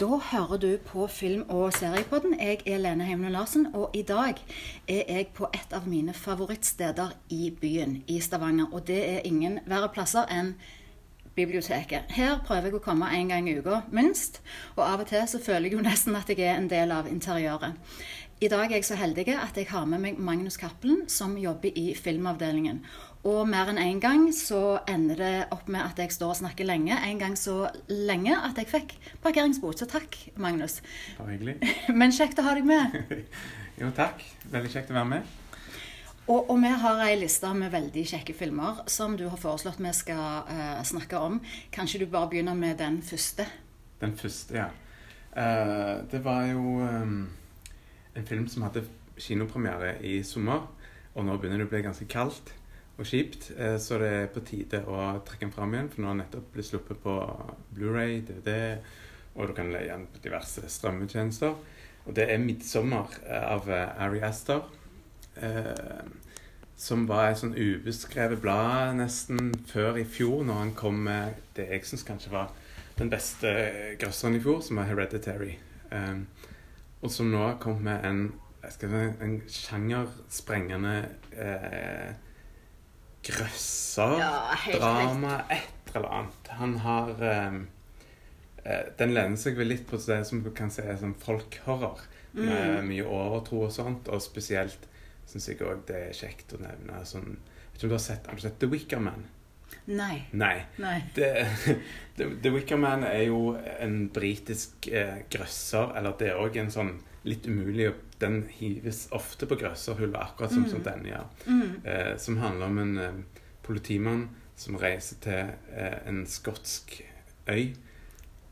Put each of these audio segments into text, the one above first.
Da hører du på film- og seriepodden. Jeg er Lene Heimlund Larsen, og i dag er jeg på et av mine favorittsteder i byen, i Stavanger. Og det er ingen verre plasser enn biblioteket. Her prøver jeg å komme en gang i uka, minst. Og av og til så føler jeg jo nesten at jeg er en del av interiøret. I dag er jeg så heldig at jeg har med meg Magnus Cappelen, som jobber i filmavdelingen. Og mer enn én en gang så ender det opp med at jeg står og snakker lenge. En gang så lenge at jeg fikk parkeringsbot. Så takk, Magnus. Var hyggelig. Men kjekt å ha deg med. jo, takk. Veldig kjekt å være med. Og, og vi har ei liste med veldig kjekke filmer som du har foreslått vi skal uh, snakke om. Kanskje du bare begynner med den første? Den første, ja. Uh, det var jo um, en film som hadde kinopremiere i sommer. Og nå begynner det å bli ganske kaldt og kjipt, eh, så det er på tide å trekke den fram igjen. For nå har den nettopp blitt sluppet på Blu-ray, DVD, og du kan leie den på diverse strømmetjenester. Og det er 'Midtsommer' av eh, Ari Aster. Eh, som var et sånn ubeskrevet blad nesten før i fjor, når han kom med det jeg syns kanskje var den beste grøsseren i fjor, som var 'Hereditary'. Eh, og som nå har kommet med en, en sjangersprengende eh, grøsser, ja, drama, et eller annet. Han har eh, Den lener seg vel litt på det som du kan se som folkhorror. Mm. Med mye overtro og sånt. Og spesielt syns jeg òg det er kjekt å nevne sånn Vet du om du har sett, har du sett The Wicker Man? Nei. Nei. Nei. Det, The, The Wicker Man er jo en britisk eh, grøsser. Eller det er òg en sånn litt umulig Den hives ofte på grøsserhylla, akkurat som, mm. som denne gjør. Mm. Eh, som handler om en eh, politimann som reiser til eh, en skotsk øy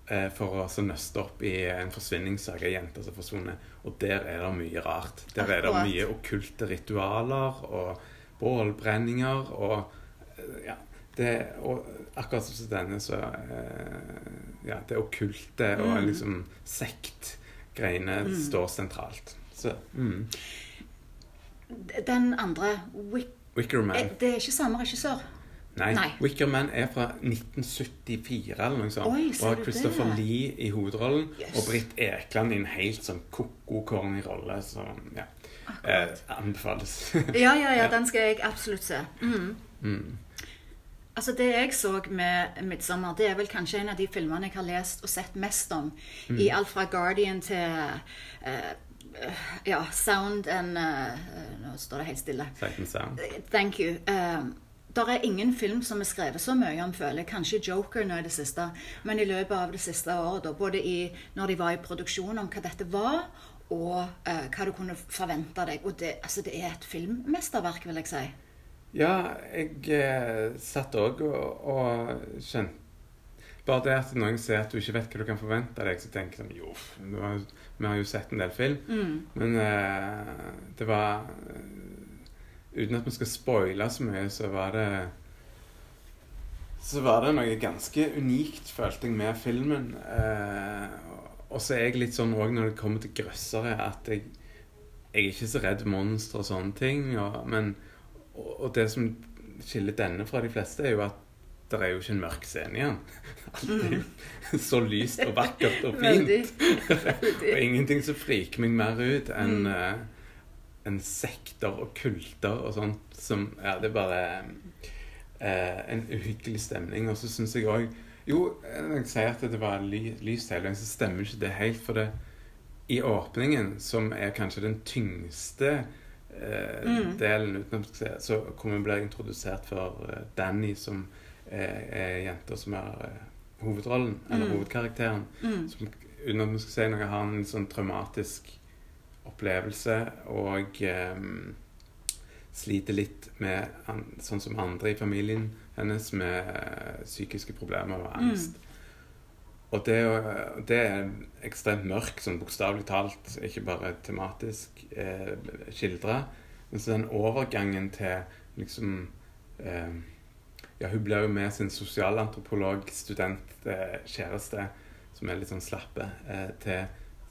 eh, for å altså, nøste opp i en forsvinningssak av jenter som har forsvunnet. Og der er det mye rart. Der er det mye okkulte ritualer og bålbrenninger og eh, ja, det, og akkurat som denne, så eh, Ja, det okkulte og mm. liksom sektgreiene mm. står sentralt. Så mm. Den andre Wick Wickerman. Eh, det er ikke samme regissør? Nei. Nei. Wickerman er fra 1974 eller noe sånt. Oi, og har Christopher det? Lee i hovedrollen yes. og Britt Ekland i en helt sånn ko-ko-corny rolle. Så ja. Eh, anbefales. ja, ja, ja. Den skal jeg absolutt se. Mm. Mm. Altså Det jeg så med 'Midtsommer', det er vel kanskje en av de filmene jeg har lest og sett mest om. Mm. I alt fra 'Guardian' til uh, ja, 'Sound and uh, Nå står det helt stille. Sound. Thank you. Uh, det er ingen film som er skrevet så mye om, føler jeg. Kanskje 'Joker' nå i det siste. Men i løpet av det siste året, da, både i, når de var i produksjon, om hva dette var, og hva du kunne forvente deg. Og det, altså, det er et filmmesterverk, vil jeg si. Ja, jeg eh, satt òg og, og skjønte Bare det at noen sier at du ikke vet hva du kan forvente deg, så tenker jeg sånn Jo, har, vi har jo sett en del film. Mm. Men eh, det var Uten at vi skal spoile så mye, så var det så var det noe ganske unikt, følte jeg, med filmen. Eh, og så er jeg litt sånn òg når det kommer til grøssere, at jeg, jeg er ikke så redd monstre og sånne ting. Og, men og det som skiller denne fra de fleste, er jo at det er jo ikke en mørk scene igjen. Alt er jo mm. så lyst og vakkert og fint. og ingenting som friker meg mer ut enn mm. uh, en sekter og kulter og sånt som Ja, det er bare eh, en uhyggelig stemning. Og så syns jeg òg Jo, når jeg sier at det var ly, lyst hele veien, så stemmer ikke det helt. For det i åpningen, som er kanskje den tyngste eh, mm. delen utenom Så kommer vi bli introdusert for eh, Danny, som er, er jenta som er eh, hovedrollen, eller mm. hovedkarakteren. Mm. Som, uten at vi skal si noe, har en sånn traumatisk opplevelse og um, sliter litt med, sånn som andre i familien hennes, med eh, psykiske problemer og angst. Mm. Og det, det, er ekstremt mørk, sånn bokstavelig talt, ikke bare tematisk eh, skildra. Men så den overgangen til liksom eh, Ja, hun blir jo med sin sosialantropologstudent, eh, kjæreste, som er litt sånn slappe, eh, til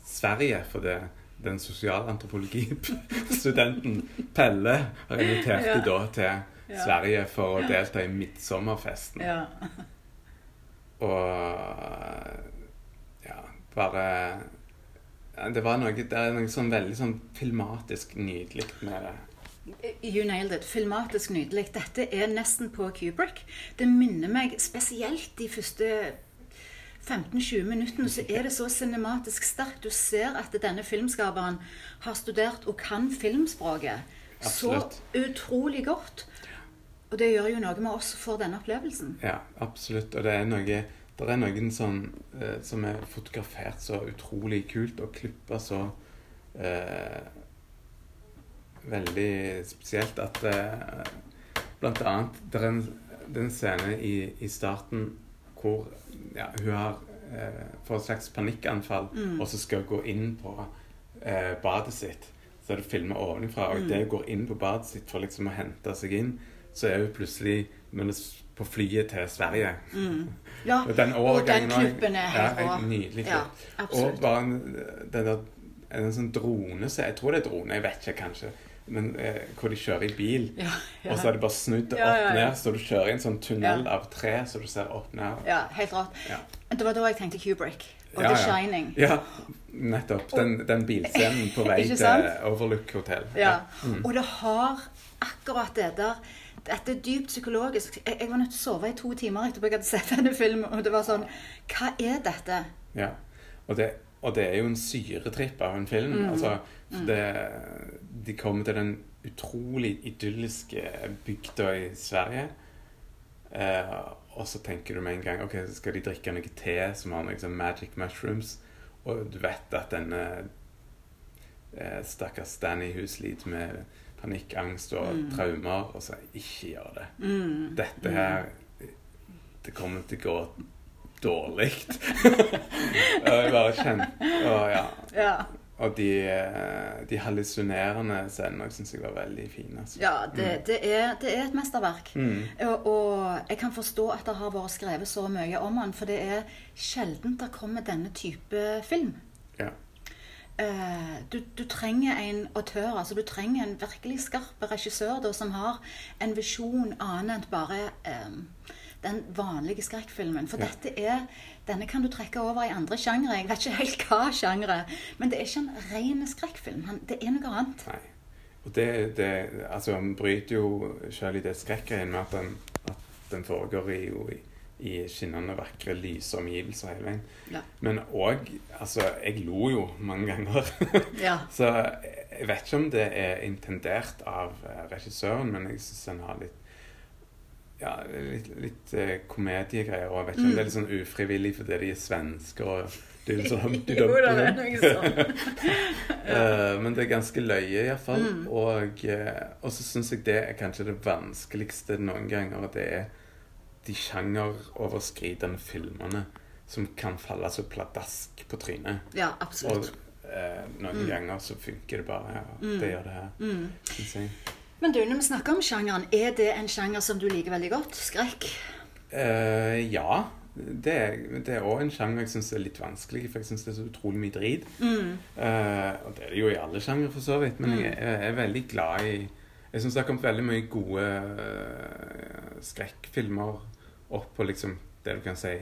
Sverige. For det, den sosialantropologistudenten Pelle har invitert ja. de da til ja. Sverige for å delta i midtsommerfesten. Ja. Og ja, bare ja, Det var noe Det er noe sånn veldig sånn filmatisk nydelig med det. You nailed it. Filmatisk nydelig. Dette er nesten på Kubrick. Det minner meg spesielt de første 15-20 minuttene så er det så cinematisk sterkt. Du ser at denne filmskaperen har studert og kan filmspråket Absolutt. så utrolig godt. Og det gjør jo noe med oss for denne opplevelsen. Ja, absolutt. Og det er noe Det er noen sånn eh, som er fotografert så utrolig kult og klippa så eh, veldig spesielt at eh, Blant annet det er en, det er en scene i, i starten hvor ja, hun har eh, får et slags panikkanfall, Mm. og så skal hun gå inn på eh, badet sitt. Så er det filma ovenfra, og Mm. det går inn på badet sitt for liksom å hente seg inn, så er hun plutselig på flyet til Sverige. Mm. Ja, Og den og den overgangen klippen er helt ja. Nydelig. Ja, og bare en, den der, en sånn drone så Jeg tror det er drone, jeg vet ikke kanskje. Men eh, hvor de kjører i bil, Ja, og så er det bare snudd opp ned, så du kjører i en sånn tunnel av tre, så du ser opp ned. ja, helt rart. Ja. Det var da jeg tenkte Kubrick og The. Shining. Ja, nettopp. Den, den bilscenen på vei til? Overlook Hotel. Ja. Mm. Og det har akkurat det der Dette er dypt psykologisk. Jeg, jeg var nødt til å sove i to timer etterpå jeg hadde sett denne filmen. Og det var sånn Hva er dette? Ja. Og det, og det er jo en syretripp av en film. Mm. Altså, det, de kommer til den utrolig idylliske bygda i Sverige. Eh, og så tenker du med en gang Ok, skal de drikke noe te som har liksom magic mushrooms. Og du vet at denne eh, stakkars Danny hun sliter med panikkangst og Mm. traumer. Og så ikke gjør det. Mm. Dette her Det kommer til å gå dårlig. og jeg bare kjente Og ja. Ja. Og de, eh, de hallusinerende scenene syns jeg var veldig fine. Altså. ja det, det, er, det er et mesterverk. Mm. Og, og jeg kan forstå at det har vært skrevet så mye om han, for det er sjelden det kommer denne type film. Ja. Eh, du, du trenger en autør, altså du trenger en virkelig skarp regissør da, som har en visjon annet enn bare eh, den vanlige skrekkfilmen. For Ja. dette er, denne kan du trekke over i andre sjangre. Jeg vet ikke helt hva sjangre. Men det er ikke en ren skrekkfilm. Det er noe annet. Nei. Og det, det Altså, han bryter jo selv i det skrekkgreiene med at den, at den foregår i, jo i, i skinnende vakre, lyse omgivelser hele veien. Ja. Men òg Altså, jeg lo jo mange ganger. Ja. Så jeg vet ikke om det er intendert av eh, regissøren, men jeg syns han har litt ja, litt, litt eh, komediegreier. Og jeg vet ikke om det er litt sånn ufrivillig fordi de er svensker og det er sånn, du Jo, det er noe sånt. Eh, Men det er ganske løye, iallfall. Mm. Og, og så syns jeg det er kanskje det vanskeligste noen ganger. Det er de sjangeroverskridende filmene som kan falle så pladask på trynet. Ja, Og eh, noen Mm. ganger så funker det bare. Ja, Mm. Det gjør det her. Mm. jeg. Men du, når vi snakker om sjangeren, er det en sjanger som du liker veldig godt? Skrekk? Eh, ja. Det er, det er også en sjanger jeg syns er litt vanskelig, for jeg syns det er så utrolig mye drit. Mm. Eh, og det er det jo i alle sjangere, for så vidt, men Mm. jeg er, er veldig glad i Jeg syns det har kommet veldig mye gode eh, skrekkfilmer opp på liksom det du kan si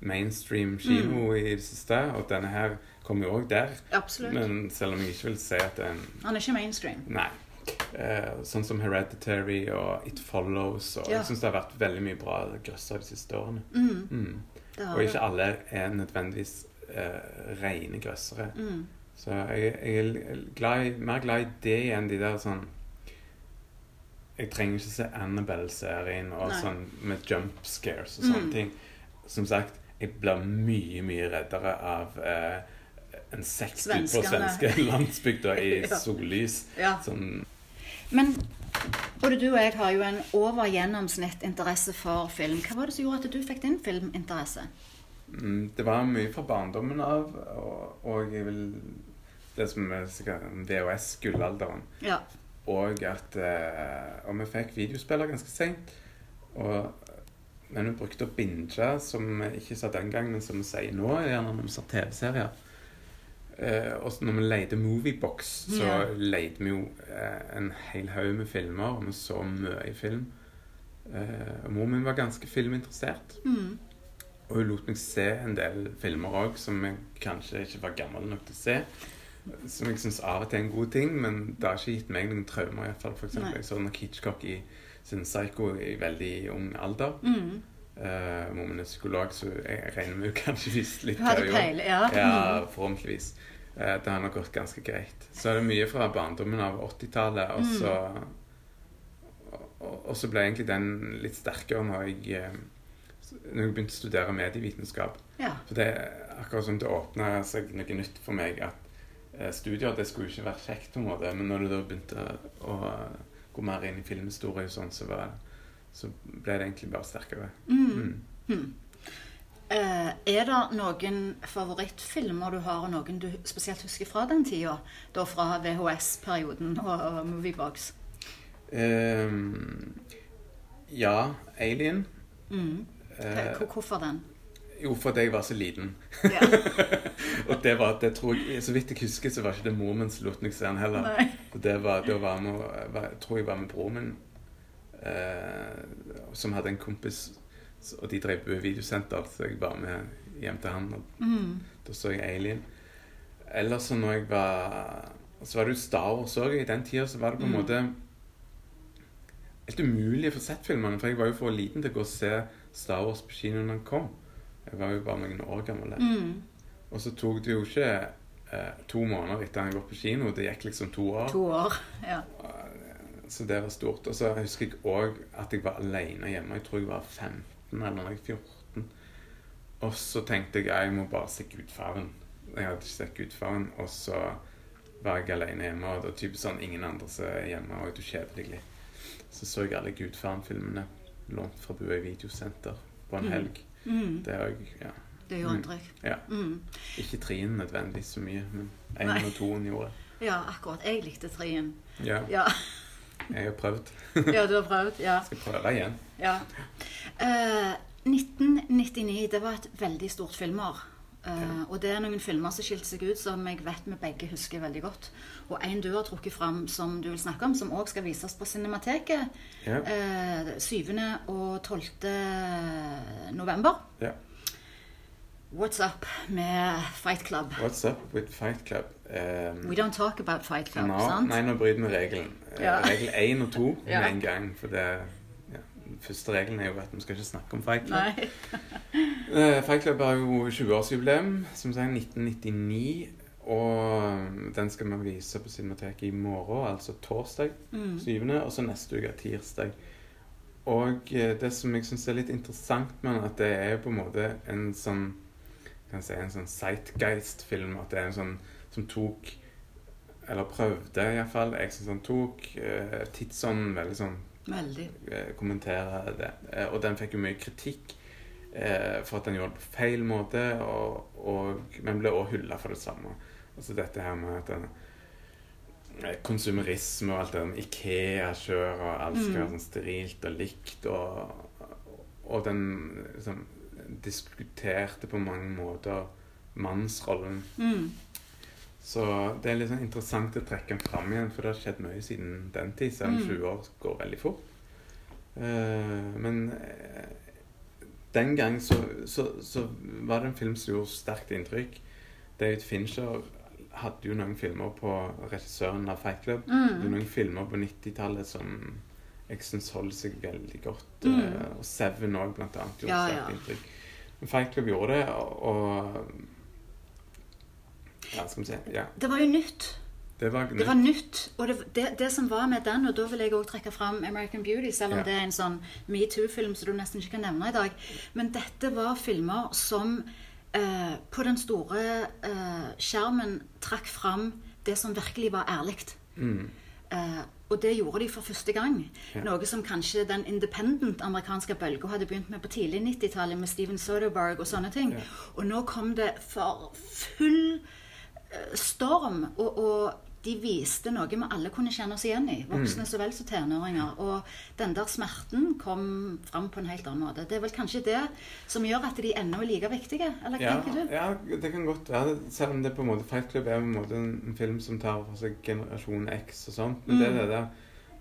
mainstream kino Mm. i det siste, og denne her kommer jo òg der. Absolutt. Men selv om jeg ikke vil si at det er en Han er ikke mainstream. Nei. Eh, sånn som Hereditary og It Follows. Og Ja. Jeg syns det har vært veldig mye bra grøsser de siste årene. Mm. Mm. Og ikke alle er nødvendigvis eh, rene grøssere. Mm. Så jeg, jeg er glad i, mer glad i det enn de der sånn Jeg trenger ikke se Annabelle-serien og Nei. sånn med jump scares og sånne Mm. ting. Som sagt, jeg blir mye, mye reddere av eh, en sekt ute på svenske landsbygda i Ja. sollys. Ja. Sånn Men både du og jeg har jo en over gjennomsnitt interesse for film. Hva var det som gjorde at du fikk din filminteresse? Mm, Det var mye fra barndommen av, og, og jeg vil Det som er VHS-gullalderen. Ja. Og at eh, Og vi fikk videospiller ganske seint. Men vi brukte å binge, som vi ikke sa den gang, men som vi sier nå, gjerne når vi ser TV-serier. Eh, og når vi leide Moviebox, så Ja. leide vi jo eh, en hel haug med filmer, og vi så mye film. Eh, og mor min var ganske filminteressert. Mm. Og hun lot meg se en del filmer òg som jeg kanskje ikke var gammel nok til å se. Som jeg syns av og til er en god ting, men det har ikke gitt meg noen traumer. i hvert fall. For eksempel, jeg så nok Hitchcock i sin Psycho i veldig ung alder. Mm. Uh, Mormonen er psykolog, så jeg regner med hun kanskje visste litt hva hun gjorde. ja. Ja, Mm. forhåpentligvis. Uh, det har nok gått ganske greit. Så er det mye fra barndommen av 80-tallet, og Mm. så og, og så ble egentlig den litt sterkere når jeg eh, når jeg begynte å studere medievitenskap. ja. For det er akkurat som det åpna seg noe nytt for meg at eh, studier det skulle jo ikke være kjekt, på en måte, men når du da begynte å gå mer inn i filmhistorie og sånn, så, var, så ble det egentlig bare sterkere. Mm. Mm. Hmm. Eh, er det noen favorittfilmer du har, og noen du spesielt husker fra den tida? Da fra VHS-perioden og, og Moviebox? Ehm, ja, Alien. Mm. Eh, Hvorfor den? Jo, fordi jeg var så liten. Ja. og det var, at det tror jeg, Så vidt jeg husker, så var ikke det mor min som lot meg se den heller. Nei. Og det var, da var med, var, jeg tror jeg var med broren min, eh, som hadde en kompis, og de drev på videosenter, så jeg var med hjem til han, og Mm. da så jeg Alien. Ellers så når jeg var Så var det jo Star Wars òg. I den tida så var det på en Mm. måte helt umulig å få sett filmene, for jeg var jo for liten til å gå og se Star Wars på kino når den kom. Jeg var jo bare noen år gammel. Mm. Og så tok det jo ikke eh, to måneder etter han gått på kino. Det gikk liksom to år. To år. Ja. Så det var stort. Og så husker jeg òg at jeg var alene hjemme. Jeg tror jeg var 15 eller 14. Og så tenkte jeg jeg må bare se Gudfaren. Jeg hadde ikke sett Gudfaren. Og så var jeg alene hjemme, og det var typisk sånn ingen andre som er hjemme, og du kjeder deg litt. Så så jeg alle Gudfaren-filmene lånt fra Buøy videosenter på en Mm. helg. Mm. Det er òg ja. Det gjorde Mm. ja. Mm. Ikke trien nødvendigvis så mye, men én og toen gjorde. Ja, akkurat. Jeg likte trien. Ja, Ja. jeg har prøvd. ja, du har prøvd? Ja. Skal prøve igjen. ja. Uh, 1999, det var et veldig stort filmår. Eh, og det er noen filmer som skilte seg ut, som jeg vet vi begge husker veldig godt. Og en du har trukket fram som du vil snakke om, som òg skal vises på Cinemateket Ja. uh, 7. og 12. november. ja. What's up med Fight Club? What's up with Fight Club? Um, We don't talk about Fight Club, no, sant? nei, nå bryter vi regelen. Eh, Ja. Regel én og to Ja. med en gang. For det ja, Den første regelen er jo at vi skal ikke snakke om Fight Club. Nei. Eh, Fight Club har jo 20-årsjubileum, som sagt 1999. Og den skal vi vise på Cinemateket i morgen, altså torsdag Mm. 7., og så neste uke tirsdag. Og eh, det som jeg syns er litt interessant med den, at det er på en måte en sånn kan jeg si, en sånn Sightgeist-film. At det er en sånn som tok Eller prøvde iallfall. Jeg syns han tok eh, tidsånden veldig sånn Veldig. eh, kommentere det. Eh, og den fikk jo mye kritikk for at den gjorde det på feil måte, og, og, men ble også hylla for det samme. Altså dette her med at den eh, konsumerisme og alt det der Ikea-kjør og alt skal Mm. være sånn sterilt og likt, og, og den liksom diskuterte på mange måter mannsrollen. Mm. Så det er litt sånn interessant å trekke den fram igjen, for det har skjedd mye siden den tid. Selv om Mm. 20 år går veldig fort. Uh, men eh, den gang så, så, så var det en film som gjorde sterkt inntrykk. David Fincher hadde jo noen filmer på regissøren av Fight Club. Mm. noen filmer på 90-tallet som jeg syns holder seg veldig godt. Mm. eh, og Seven òg, blant annet, gjorde Ja, sterkt ja. inntrykk. Men Fight Club gjorde det, og, og Ja, skal vi se. Ja, Det var jo nytt. Det var Det var nytt. Og det, det, det som var med den, og da vil jeg òg trekke fram American Beauty, selv om Ja. det er en sånn metoo-film som du nesten ikke kan nevne i dag. Men dette var filmer som eh, på den store eh, skjermen trakk fram det som virkelig var ærlig. Mm. Eh, og det gjorde de for første gang. Ja. Noe som kanskje den independent amerikanske bølga hadde begynt med på tidlig 90-tallet, med Steven Soderberg og sånne ting. Ja. Og nå kom det for full eh, storm, og, og de viste noe vi alle kunne kjenne oss igjen i. Voksne så vel som tenåringer. Og den der smerten kom fram på en helt annen måte. Det er vel kanskje det som gjør at de ennå er like viktige, eller Ja, tenker du? ja, det kan godt være. Selv om det på en måte Fight Club er på en måte en, film som tar for seg generasjon X og sånt. Men det Mm. er det der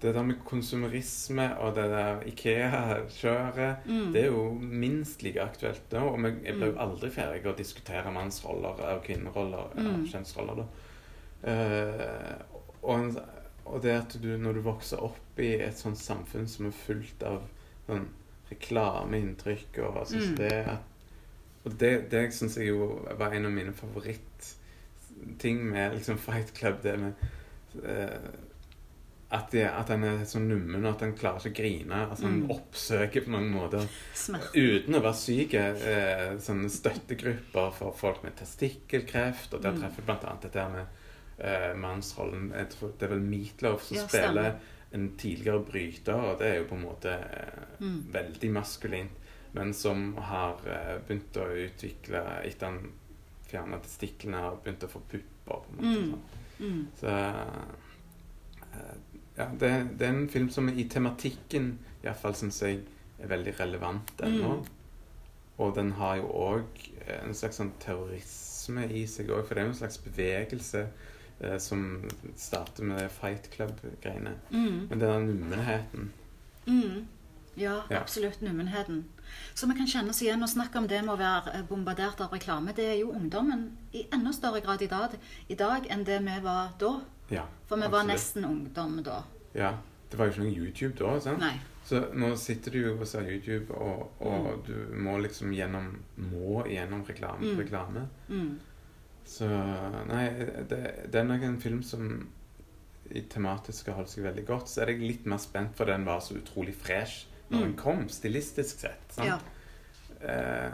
det der med konsumerisme og det der Ikea-kjøret, Mm. det er jo minst like aktuelt nå. Og jeg blir jo Mm. aldri ferdig å diskutere mannsroller og kvinneroller, og Mm. kjønnsroller, da. Eh, og, en, og det at du, når du vokser opp i et sånt samfunn som er fullt av sånn reklameinntrykk og altså, Mm. det at Og det, det syns jeg jo var en av mine favorittting med liksom Fight Club. Det med uh, at, det, at han er så nummen og at han klarer ikke å grine. Altså Han Mm. oppsøker på mange måter Smerte. uten å være syk uh, sånne støttegrupper for folk med testikkelkreft. Og der Mm. treffer bl.a. dette her med eh, mannsrollen. Tror Det er vel Meatloaf som Ja, spiller en tidligere bryter, og det er jo på en måte eh, Mm. veldig maskulint. Men som har eh, begynt å utvikle Etter han fjerna testiklene, har begynt å få pupper. på en måte Mm. sånn. Mm. Så eh, ja, det, det er en film som i tematikken iallfall syns jeg er veldig relevant ennå. Mm. Og den har jo òg en slags sånn terrorisme i seg òg, for det er jo en slags bevegelse eh, som starter med det Fight Club-greiene. Mm. Men den nummenheten Mm. Ja, Ja. absolutt. Nummenheten. Så vi kan kjenne oss igjen og snakke om det med å være eh, bombardert av reklame. Det er jo ungdommen i enda større grad i dag, i dag enn det vi var da. Ja, For vi var nesten ungdom da. Ja, Det var jo ikke noe YouTube da. sant? Nei. Så nå sitter du jo og ser YouTube, og, og du må liksom gjennom må gjennom reklame. Mm. reklame. Mm. Så nei, det, det er nok en film som i tematisk har holdt seg veldig godt. Så er jeg litt mer spent, for den var så utrolig fresh når Mm. den kom, stilistisk sett. sant? Ja. Eh,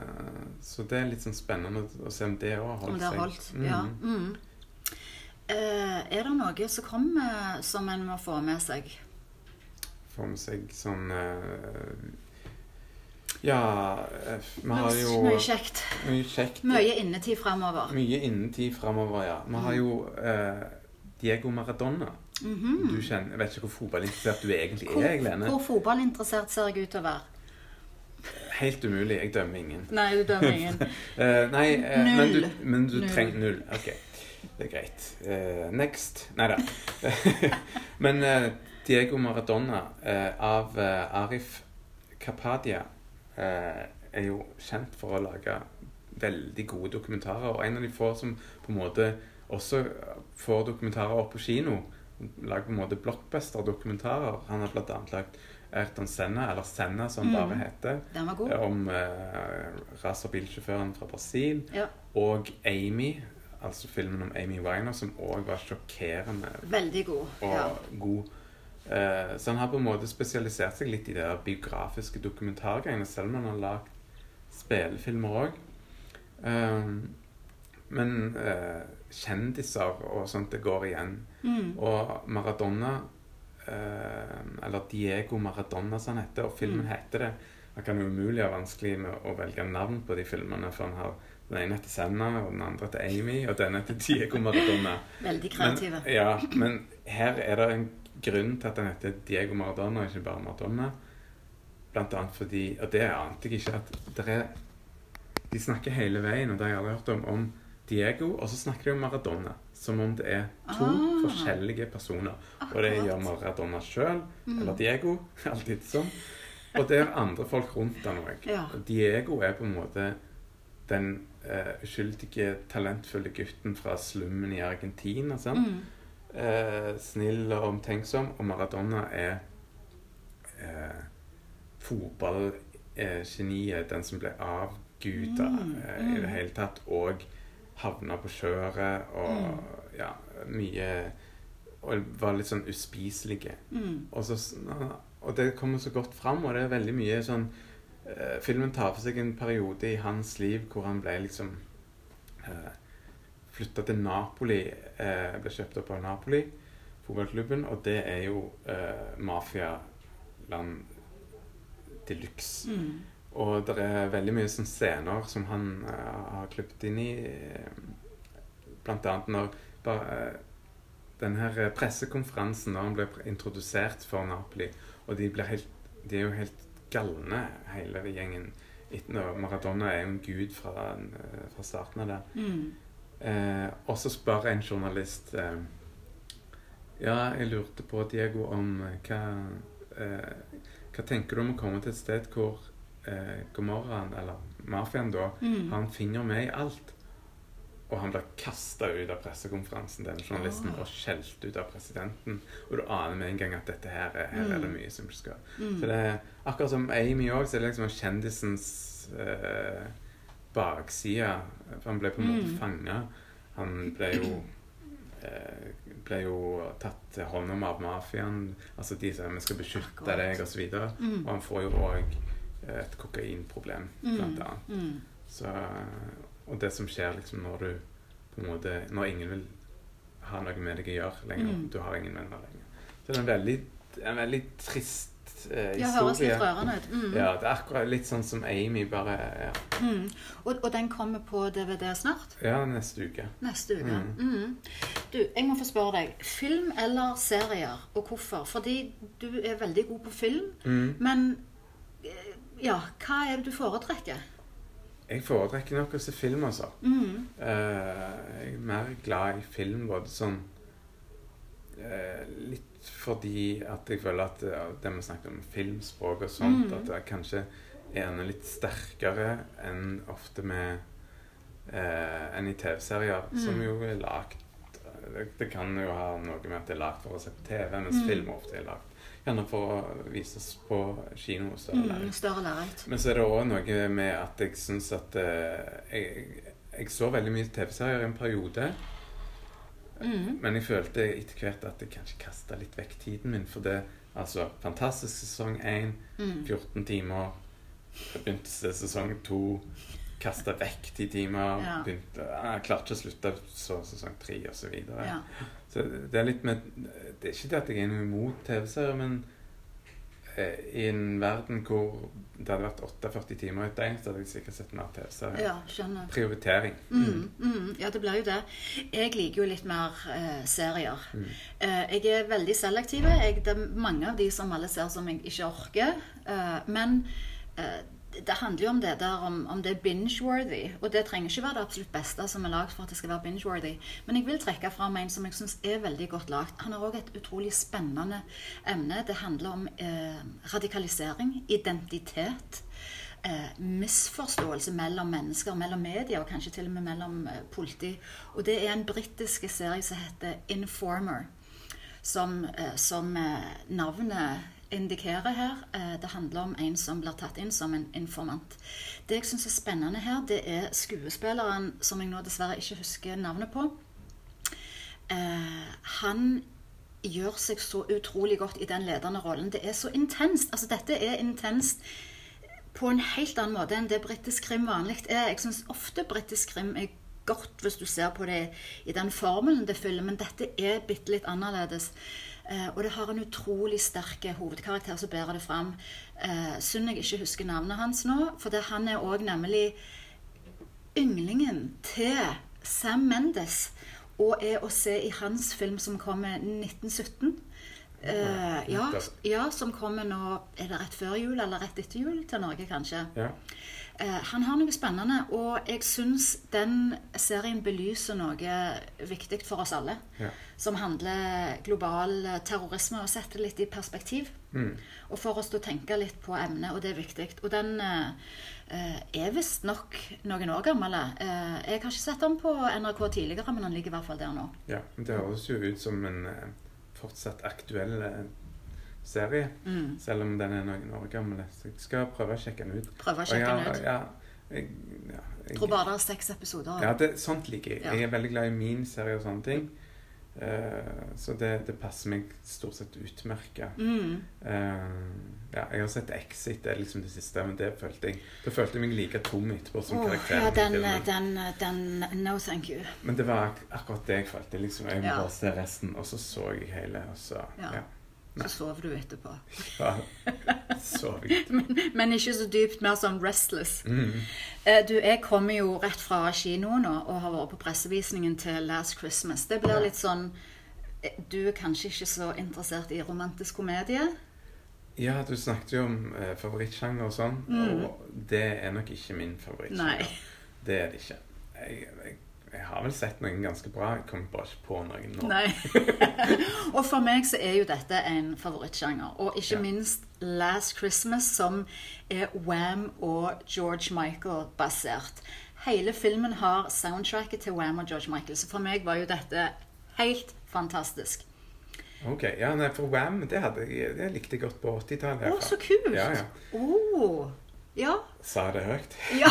så det er litt sånn spennende å, se om det òg har holdt seg. holdt. Mm. Ja. Mm. Eh, er det noe som kommer som en må få med seg? Får med seg sånn eh, Ja, eh, vi har jo Mye kjekt. mye kjekt. Mye innetid framover. Mye innetid framover, ja. Vi har jo eh, Diego Maradona. Mhm. Du kjenner, Jeg vet ikke hvor fotballinteressert du egentlig Hvor, er, Lene. hvor fotballinteressert ser jeg ut til å være? Helt umulig. Jeg dømmer ingen. Nei, du dømmer ingen. Eh, nei, eh, men du, Null. men du Null. trenger null. Ok, det er greit. Eh, next. Nei da. men eh, Diego Maradona eh, av Arif Kapadia er jo kjent for å lage veldig gode dokumentarer. Og en av de få som på en måte også får dokumentarer opp på kino. Lager på en måte blockbuster-dokumentarer. Han har bl.a. lagd Erton Senna, eller Senna som Mm. bare heter. Den var god. Om eh, racerbilsjåføren fra Brasil. Ja. Og Amy, altså filmen om Amy Winer, som òg var sjokkerende Veldig god. og Ja. god. Eh, så han har på en måte spesialisert seg litt i de biografiske dokumentargreiene, selv om han har lagd spillefilmer òg. men eh, kjendiser og sånt, det går igjen. Mm. Og Maradona eh, Eller Diego Maradona, som han heter, og filmen Mm. heter det. Han kan umulig ha vanskelig med å velge navn på de filmene, for han har den ene heter Senna, og den andre heter Amy, og den heter Diego Maradona. Veldig kreative. Men, ja, men her er det en grunn til at han heter Diego Maradona, ikke bare Maradona. Blant annet fordi Og det ante jeg ikke at det er De snakker hele veien, og det har jeg aldri hørt om, om Diego, og så snakker de om Maradona. Som om det er to Ah. forskjellige personer. Og det gjør Maradona sjøl, Mm. eller Diego, alltid sånn. Og det er andre folk rundt han òg. Ja. Diego er på en måte den uh, uskyldige, talentfulle gutten fra slummen i Argentina. sant? Mm. Eh, snill og omtenksom, og Maradona er eh, fotballgeniet, den som ble avguda Mm, mm. i det mm. hele tatt, og havna på kjøret og ja, mye Og var litt sånn uspiselige. Mm. Og, så, og det kommer så godt fram, og det er veldig mye sånn eh, Filmen tar for seg en periode i hans liv hvor han ble liksom eh, Flytta til Napoli. Eh, ble kjøpt opp av Napoli, fotballklubben, og det er jo eh, mafialand de luxe. Mm. Og det er veldig mye sånn scener som han eh, har klippet inn i. Blant annet når bare, eh, den her pressekonferansen da han ble introdusert for Napoli. Og de, blir helt, de er jo helt galne, hele gjengen. Maradona er jo en gud fra, eh, fra starten av det. Mm. Eh, og så spør en journalist eh, Ja, jeg lurte på, Diego, om eh, hva eh, Hva tenker du om å komme til et sted hvor eh, Gomorraen, eller mafiaen da, Mm. har en finger med i alt? Og han blir kasta ut av pressekonferansen, den journalisten, oh. og skjelt ut av presidenten. Og du aner med en gang at dette her, er- her er det Mm. mye som skal Mm. Så det er akkurat som Amy òg, så er det liksom kjendisens eh, bakside. Han ble på en måte Mm. fanga. Han ble jo eh, ble jo tatt hånd om av mafiaen. Altså de som skal beskytte Akkurat. deg, og så. Mm. Og han får jo òg et kokainproblem, blant annet. Mm. Så, og det som skjer liksom når du på en måte Når ingen vil ha noe med deg å gjøre lenger. Mm. Du har ingen venner lenger. Så det er en veldig, en veldig trist eh, Ja, høres litt rørende ut. Mm. Ja, det er akkurat litt sånn som Amy, bare ja, Mm. Og, og den kommer på DVD snart? ja neste uke. Neste uke. Mm. Mm. Du, jeg må få spørre deg. Film eller serier, og hvorfor? Fordi du er veldig god på film, Mm. men eh, ja, hva er det du foretrekker? Jeg foretrekker nok å se film, altså. Eh, jeg er mer glad i film, både sånn eh, Litt fordi at jeg føler at det vi snakket om filmspråk og sånt, Mm. at det er kanskje gjerne litt sterkere enn ofte med eh, enn i TV-serier, som Mm. jo er lagt det, det kan jo ha noe med at det er lagt for å se på TV, mens Mm. film ofte er gjerne for å vises på kino. større Mm. lerret. Men så er det òg noe med at jeg syns at eh, jeg, jeg så veldig mye TV-serier i en periode. Mm. Men jeg følte etter hvert at jeg kanskje kasta litt vekk tiden min. For det altså fantastisk sesong 1, Mm. 14 timer. Begynte sesong 2, kasta vekk 10 timer. Ja. Begynte, jeg klarte ikke å slutte, så sesong 3 osv. Så, videre. Ja. så det er litt med Det er ikke det at jeg er noe imot TV-serier, men i en verden hvor det hadde vært 48 timer i et døgn, så hadde jeg sikkert sett mer TV-serier. ja. Prioritering. Mm, mm, ja, det blir jo det. Jeg liker jo litt mer eh, serier. Mm. Eh, jeg er veldig selektiv. Det er mange av de som alle ser som jeg ikke orker. Eh, men eh, det handler jo om det der om, om det er binge-worthy. Og det trenger ikke være det absolutt beste som er lagd for at det skal være binge-worthy. Men jeg vil trekke fram en som jeg syns er veldig godt lagd. Han har òg et utrolig spennende emne. Det handler om eh, radikalisering, identitet. Eh, misforståelse mellom mennesker, mellom media og kanskje til og med mellom eh, politi. Og det er en britisk serie som heter Informer som, eh, som eh, navnet indikerer her. Eh, det handler om en som blir tatt inn som en informant. Det jeg syns er spennende her, det er skuespilleren som jeg nå dessverre ikke husker navnet på. Eh, han gjør seg så utrolig godt i den ledende rollen. Det er så intenst. Altså, dette er intenst på en helt annen måte enn det britisk krim vanlig er. Jeg syns ofte britisk krim er godt hvis du ser på det i den formelen det fyller, men dette er bitte litt annerledes. Eh, og det har en utrolig sterk hovedkarakter som bærer det fram. Eh, synd jeg ikke husker navnet hans nå, for han er òg nemlig ynglingen til Sam Mendes. Og er å se i hans film som kommer 1917. Eh, ja, ja, som kommer nå Er det rett før jul eller rett etter jul til Norge, kanskje? Ja. Uh, han har noe spennende, og jeg syns den serien belyser noe viktig for oss alle. Ja. Som handler global eh, terrorisme, og setter litt i perspektiv. Mm. Og får oss til å tenke litt på emnet, og det er viktig. Og den uh, er visstnok noen år gammel. Jeg har ikke sett den på NRK tidligere, men den ligger i hvert fall der nå. ja. Det høres jo ut som en fortsatt aktuell eh, serie. Mm. Selv om den er noen år gammel. Så jeg skal prøve å sjekke den ut. Prøve å sjekke den ut. Ja, jeg, ja, jeg, tror bare det er seks episoder. Ja, det, sånt liker jeg. Ja. Jeg er veldig glad i min serie og sånne ting. Eh, så det, det passer meg stort sett utmerka. Mm. Uh, ja, jeg har sett Exit, det er liksom det siste, men det følte jeg Da følte jeg meg like tom etterpå som oh, karakteren. ja, den, den, den No thank you. Men det var ak akkurat det jeg følte. Liksom, jeg må Ja. bare se resten, og så så jeg hele, og så Ja. Ja. Så sover du etterpå. ja. Vidt. Men ikke så dypt, mer sånn restless. Mm. Eh, Du, jeg kommer jo rett fra kinoen nå og har vært på pressevisningen til Last Christmas. Det blir litt sånn eh, Du er kanskje ikke så interessert i romantisk komedie? Ja, du snakket jo om eh, favorittsjanger og sånn, Mm. og det er nok ikke min favorittsjanger. Det er det ikke. Jeg, jeg, jeg har vel sett noen ganske bra. Jeg kommer bare ikke på noen nå. Nei. og for meg så er jo dette en favorittsjanger. Og ikke Ja. minst Last Christmas, som er Wham og George Michael-basert. Hele filmen har soundtracket til Wham og George Michael, så for meg var jo dette helt fantastisk. Ok, ja, nei, For Wham det, jeg, det likte jeg godt på 80-tallet. Å, så kult! Ja, ja. Å, ja. Sa det høyt? ja.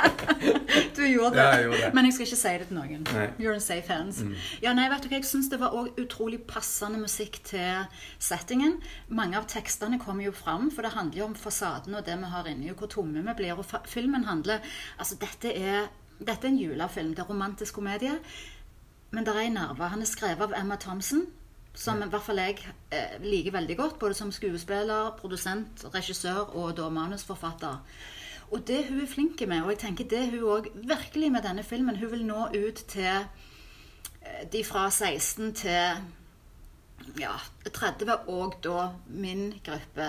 du gjorde det. Ja, jeg gjorde det. Men jeg skal ikke si det til noen. Nei. Mm. You're in safe hands. Ja, nei, vet du hva, Jeg syns det var også utrolig passende musikk til settingen. Mange av tekstene kommer jo fram, for det handler jo om fasaden og det vi har inni, og hvor tomme vi blir. Og filmen handler Altså, dette er, dette er en julefilm. Det er romantisk komedie. Men det er en nerve. Han er skrevet av Emma Thompson, som i hvert fall jeg eh, liker veldig godt. Både som skuespiller, produsent, regissør og da manusforfatter. Og det hun er flink med, og jeg tenker det hun òg virkelig med denne filmen Hun vil nå ut til eh, de fra 16 til ja, 30, og da min gruppe.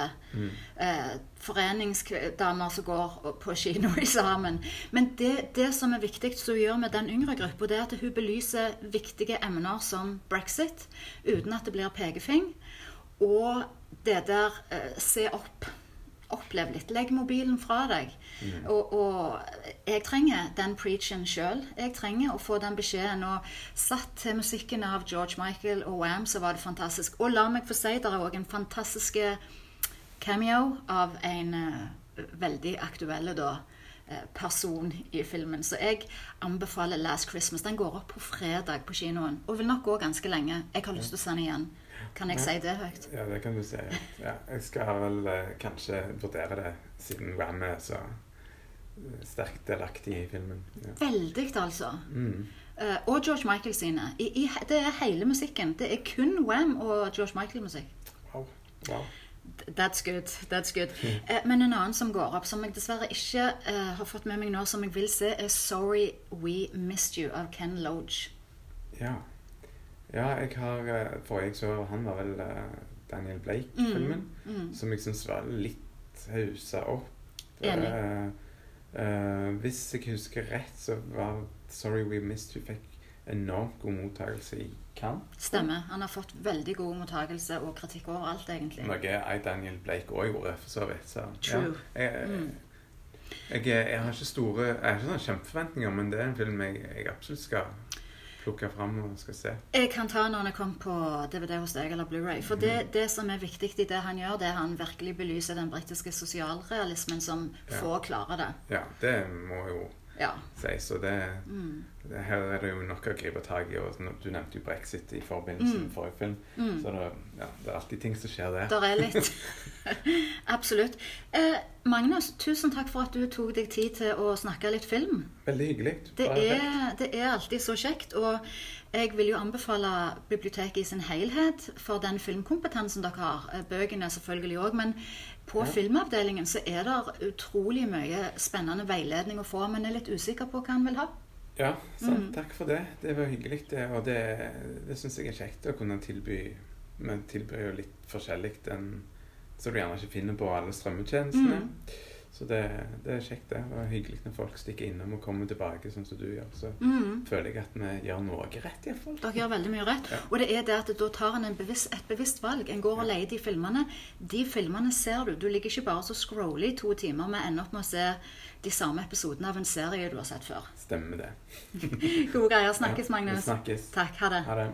Eh, foreningsdamer som går på kino sammen. Men det, det som er viktig som hun gjør med den yngre gruppa, det er at hun belyser viktige emner som brexit, uten at det blir pekefing. Og det der eh, se opp. Opplev litt. Legg mobilen fra deg. Og, og jeg trenger den preachen sjøl. Jeg trenger å få den beskjeden. Og satt til musikken av George Michael og Wham, så var det fantastisk. Og la meg få si, det er òg en fantastisk cameo av en uh, veldig aktuell da, eh, person i filmen. Så jeg anbefaler Last Christmas. Den går opp på fredag på kinoen. Og vil nok gå ganske lenge. Jeg har lyst til å se den igjen. Kan jeg si det høyt? Ja, det kan du si. Ja, jeg skal vel eh, kanskje vurdere det, siden Wham er så eh, sterkt delaktig i filmen. Ja. Veldig, altså. Mm. Eh, og George Michael sine. I, i, det er hele musikken. Det er kun Wham og George Michael-musikk. Wow. wow. That's good. that's good. Eh, men en annen som går opp, som jeg dessverre ikke eh, har fått med meg nå, som jeg vil se, er 'Sorry We Missed You' av Ken Loge. Ja. Ja, jeg har eh, For jeg så Han var vel eh, Daniel Blake-filmen, Mm. som jeg syns var litt hausa opp. Enig. Uh, uh, hvis jeg husker rett, så var 'Sorry We Missed You' fikk enormt god mottakelse i Cannes. Stemmer. Han har fått veldig god mottakelse og kritikk overalt, egentlig. Noe jeg Daniel Blake òg gjorde, for så vidt. Så, True. Ja, jeg, Mm. jeg, jeg har ikke store Jeg har ikke sånne kjempeforventninger, men det er en film jeg, jeg absolutt skal plukke fram og skal se. Jeg kan ta når den kommer på DVD hos deg eller Blu-ray. For det, det som er viktig i det han gjør, det er han virkelig belyser den britiske sosialrealismen som Ja. få klarer det. Ja, det må jo Ja. si. Så det, Mm. det, her er det jo nok å gripe tak i. Og du nevnte jo brexit i forbindelse med Mm. forrige film. Mm. Så det, ja, det er alltid ting som skjer der. Der er litt. Absolutt. Eh, Magnus, tusen takk for at du tok deg tid til å snakke litt film. Veldig hyggelig. Det er, det er alltid så kjekt. Og jeg vil jo anbefale biblioteket i sin helhet for den filmkompetansen dere har. Eh, Bøkene selvfølgelig òg. Men på Ja. filmavdelingen så er det utrolig mye spennende veiledning å få. Men jeg er litt usikker på hva han vil ha. Ja, sant. Mm. Takk for det. Det var hyggelig. Det, og det, det syns jeg er kjekt å kunne tilby. Vi tilbyr jo litt forskjellig enn så du gjerne ikke finner på alle strømmetjenestene. Mm. Så det, det er kjekt, det. Og hyggelig når folk stikker innom og kommer tilbake, sånn som du gjør. Så Mm. føler jeg at vi gjør noe rett, iallfall. Dere gjør veldig mye rett. Ja. Og det er det at da tar en en bevisst, et bevisst valg. En går og leier de filmene. De filmene ser du. Du ligger ikke bare så scroller i to timer, men ender opp med å se de samme episodene av en serie du har sett før. Stemmer det. Gode greier. Snakkes, Magnus. Vi snakkes. Takk. Ha det. Ha det.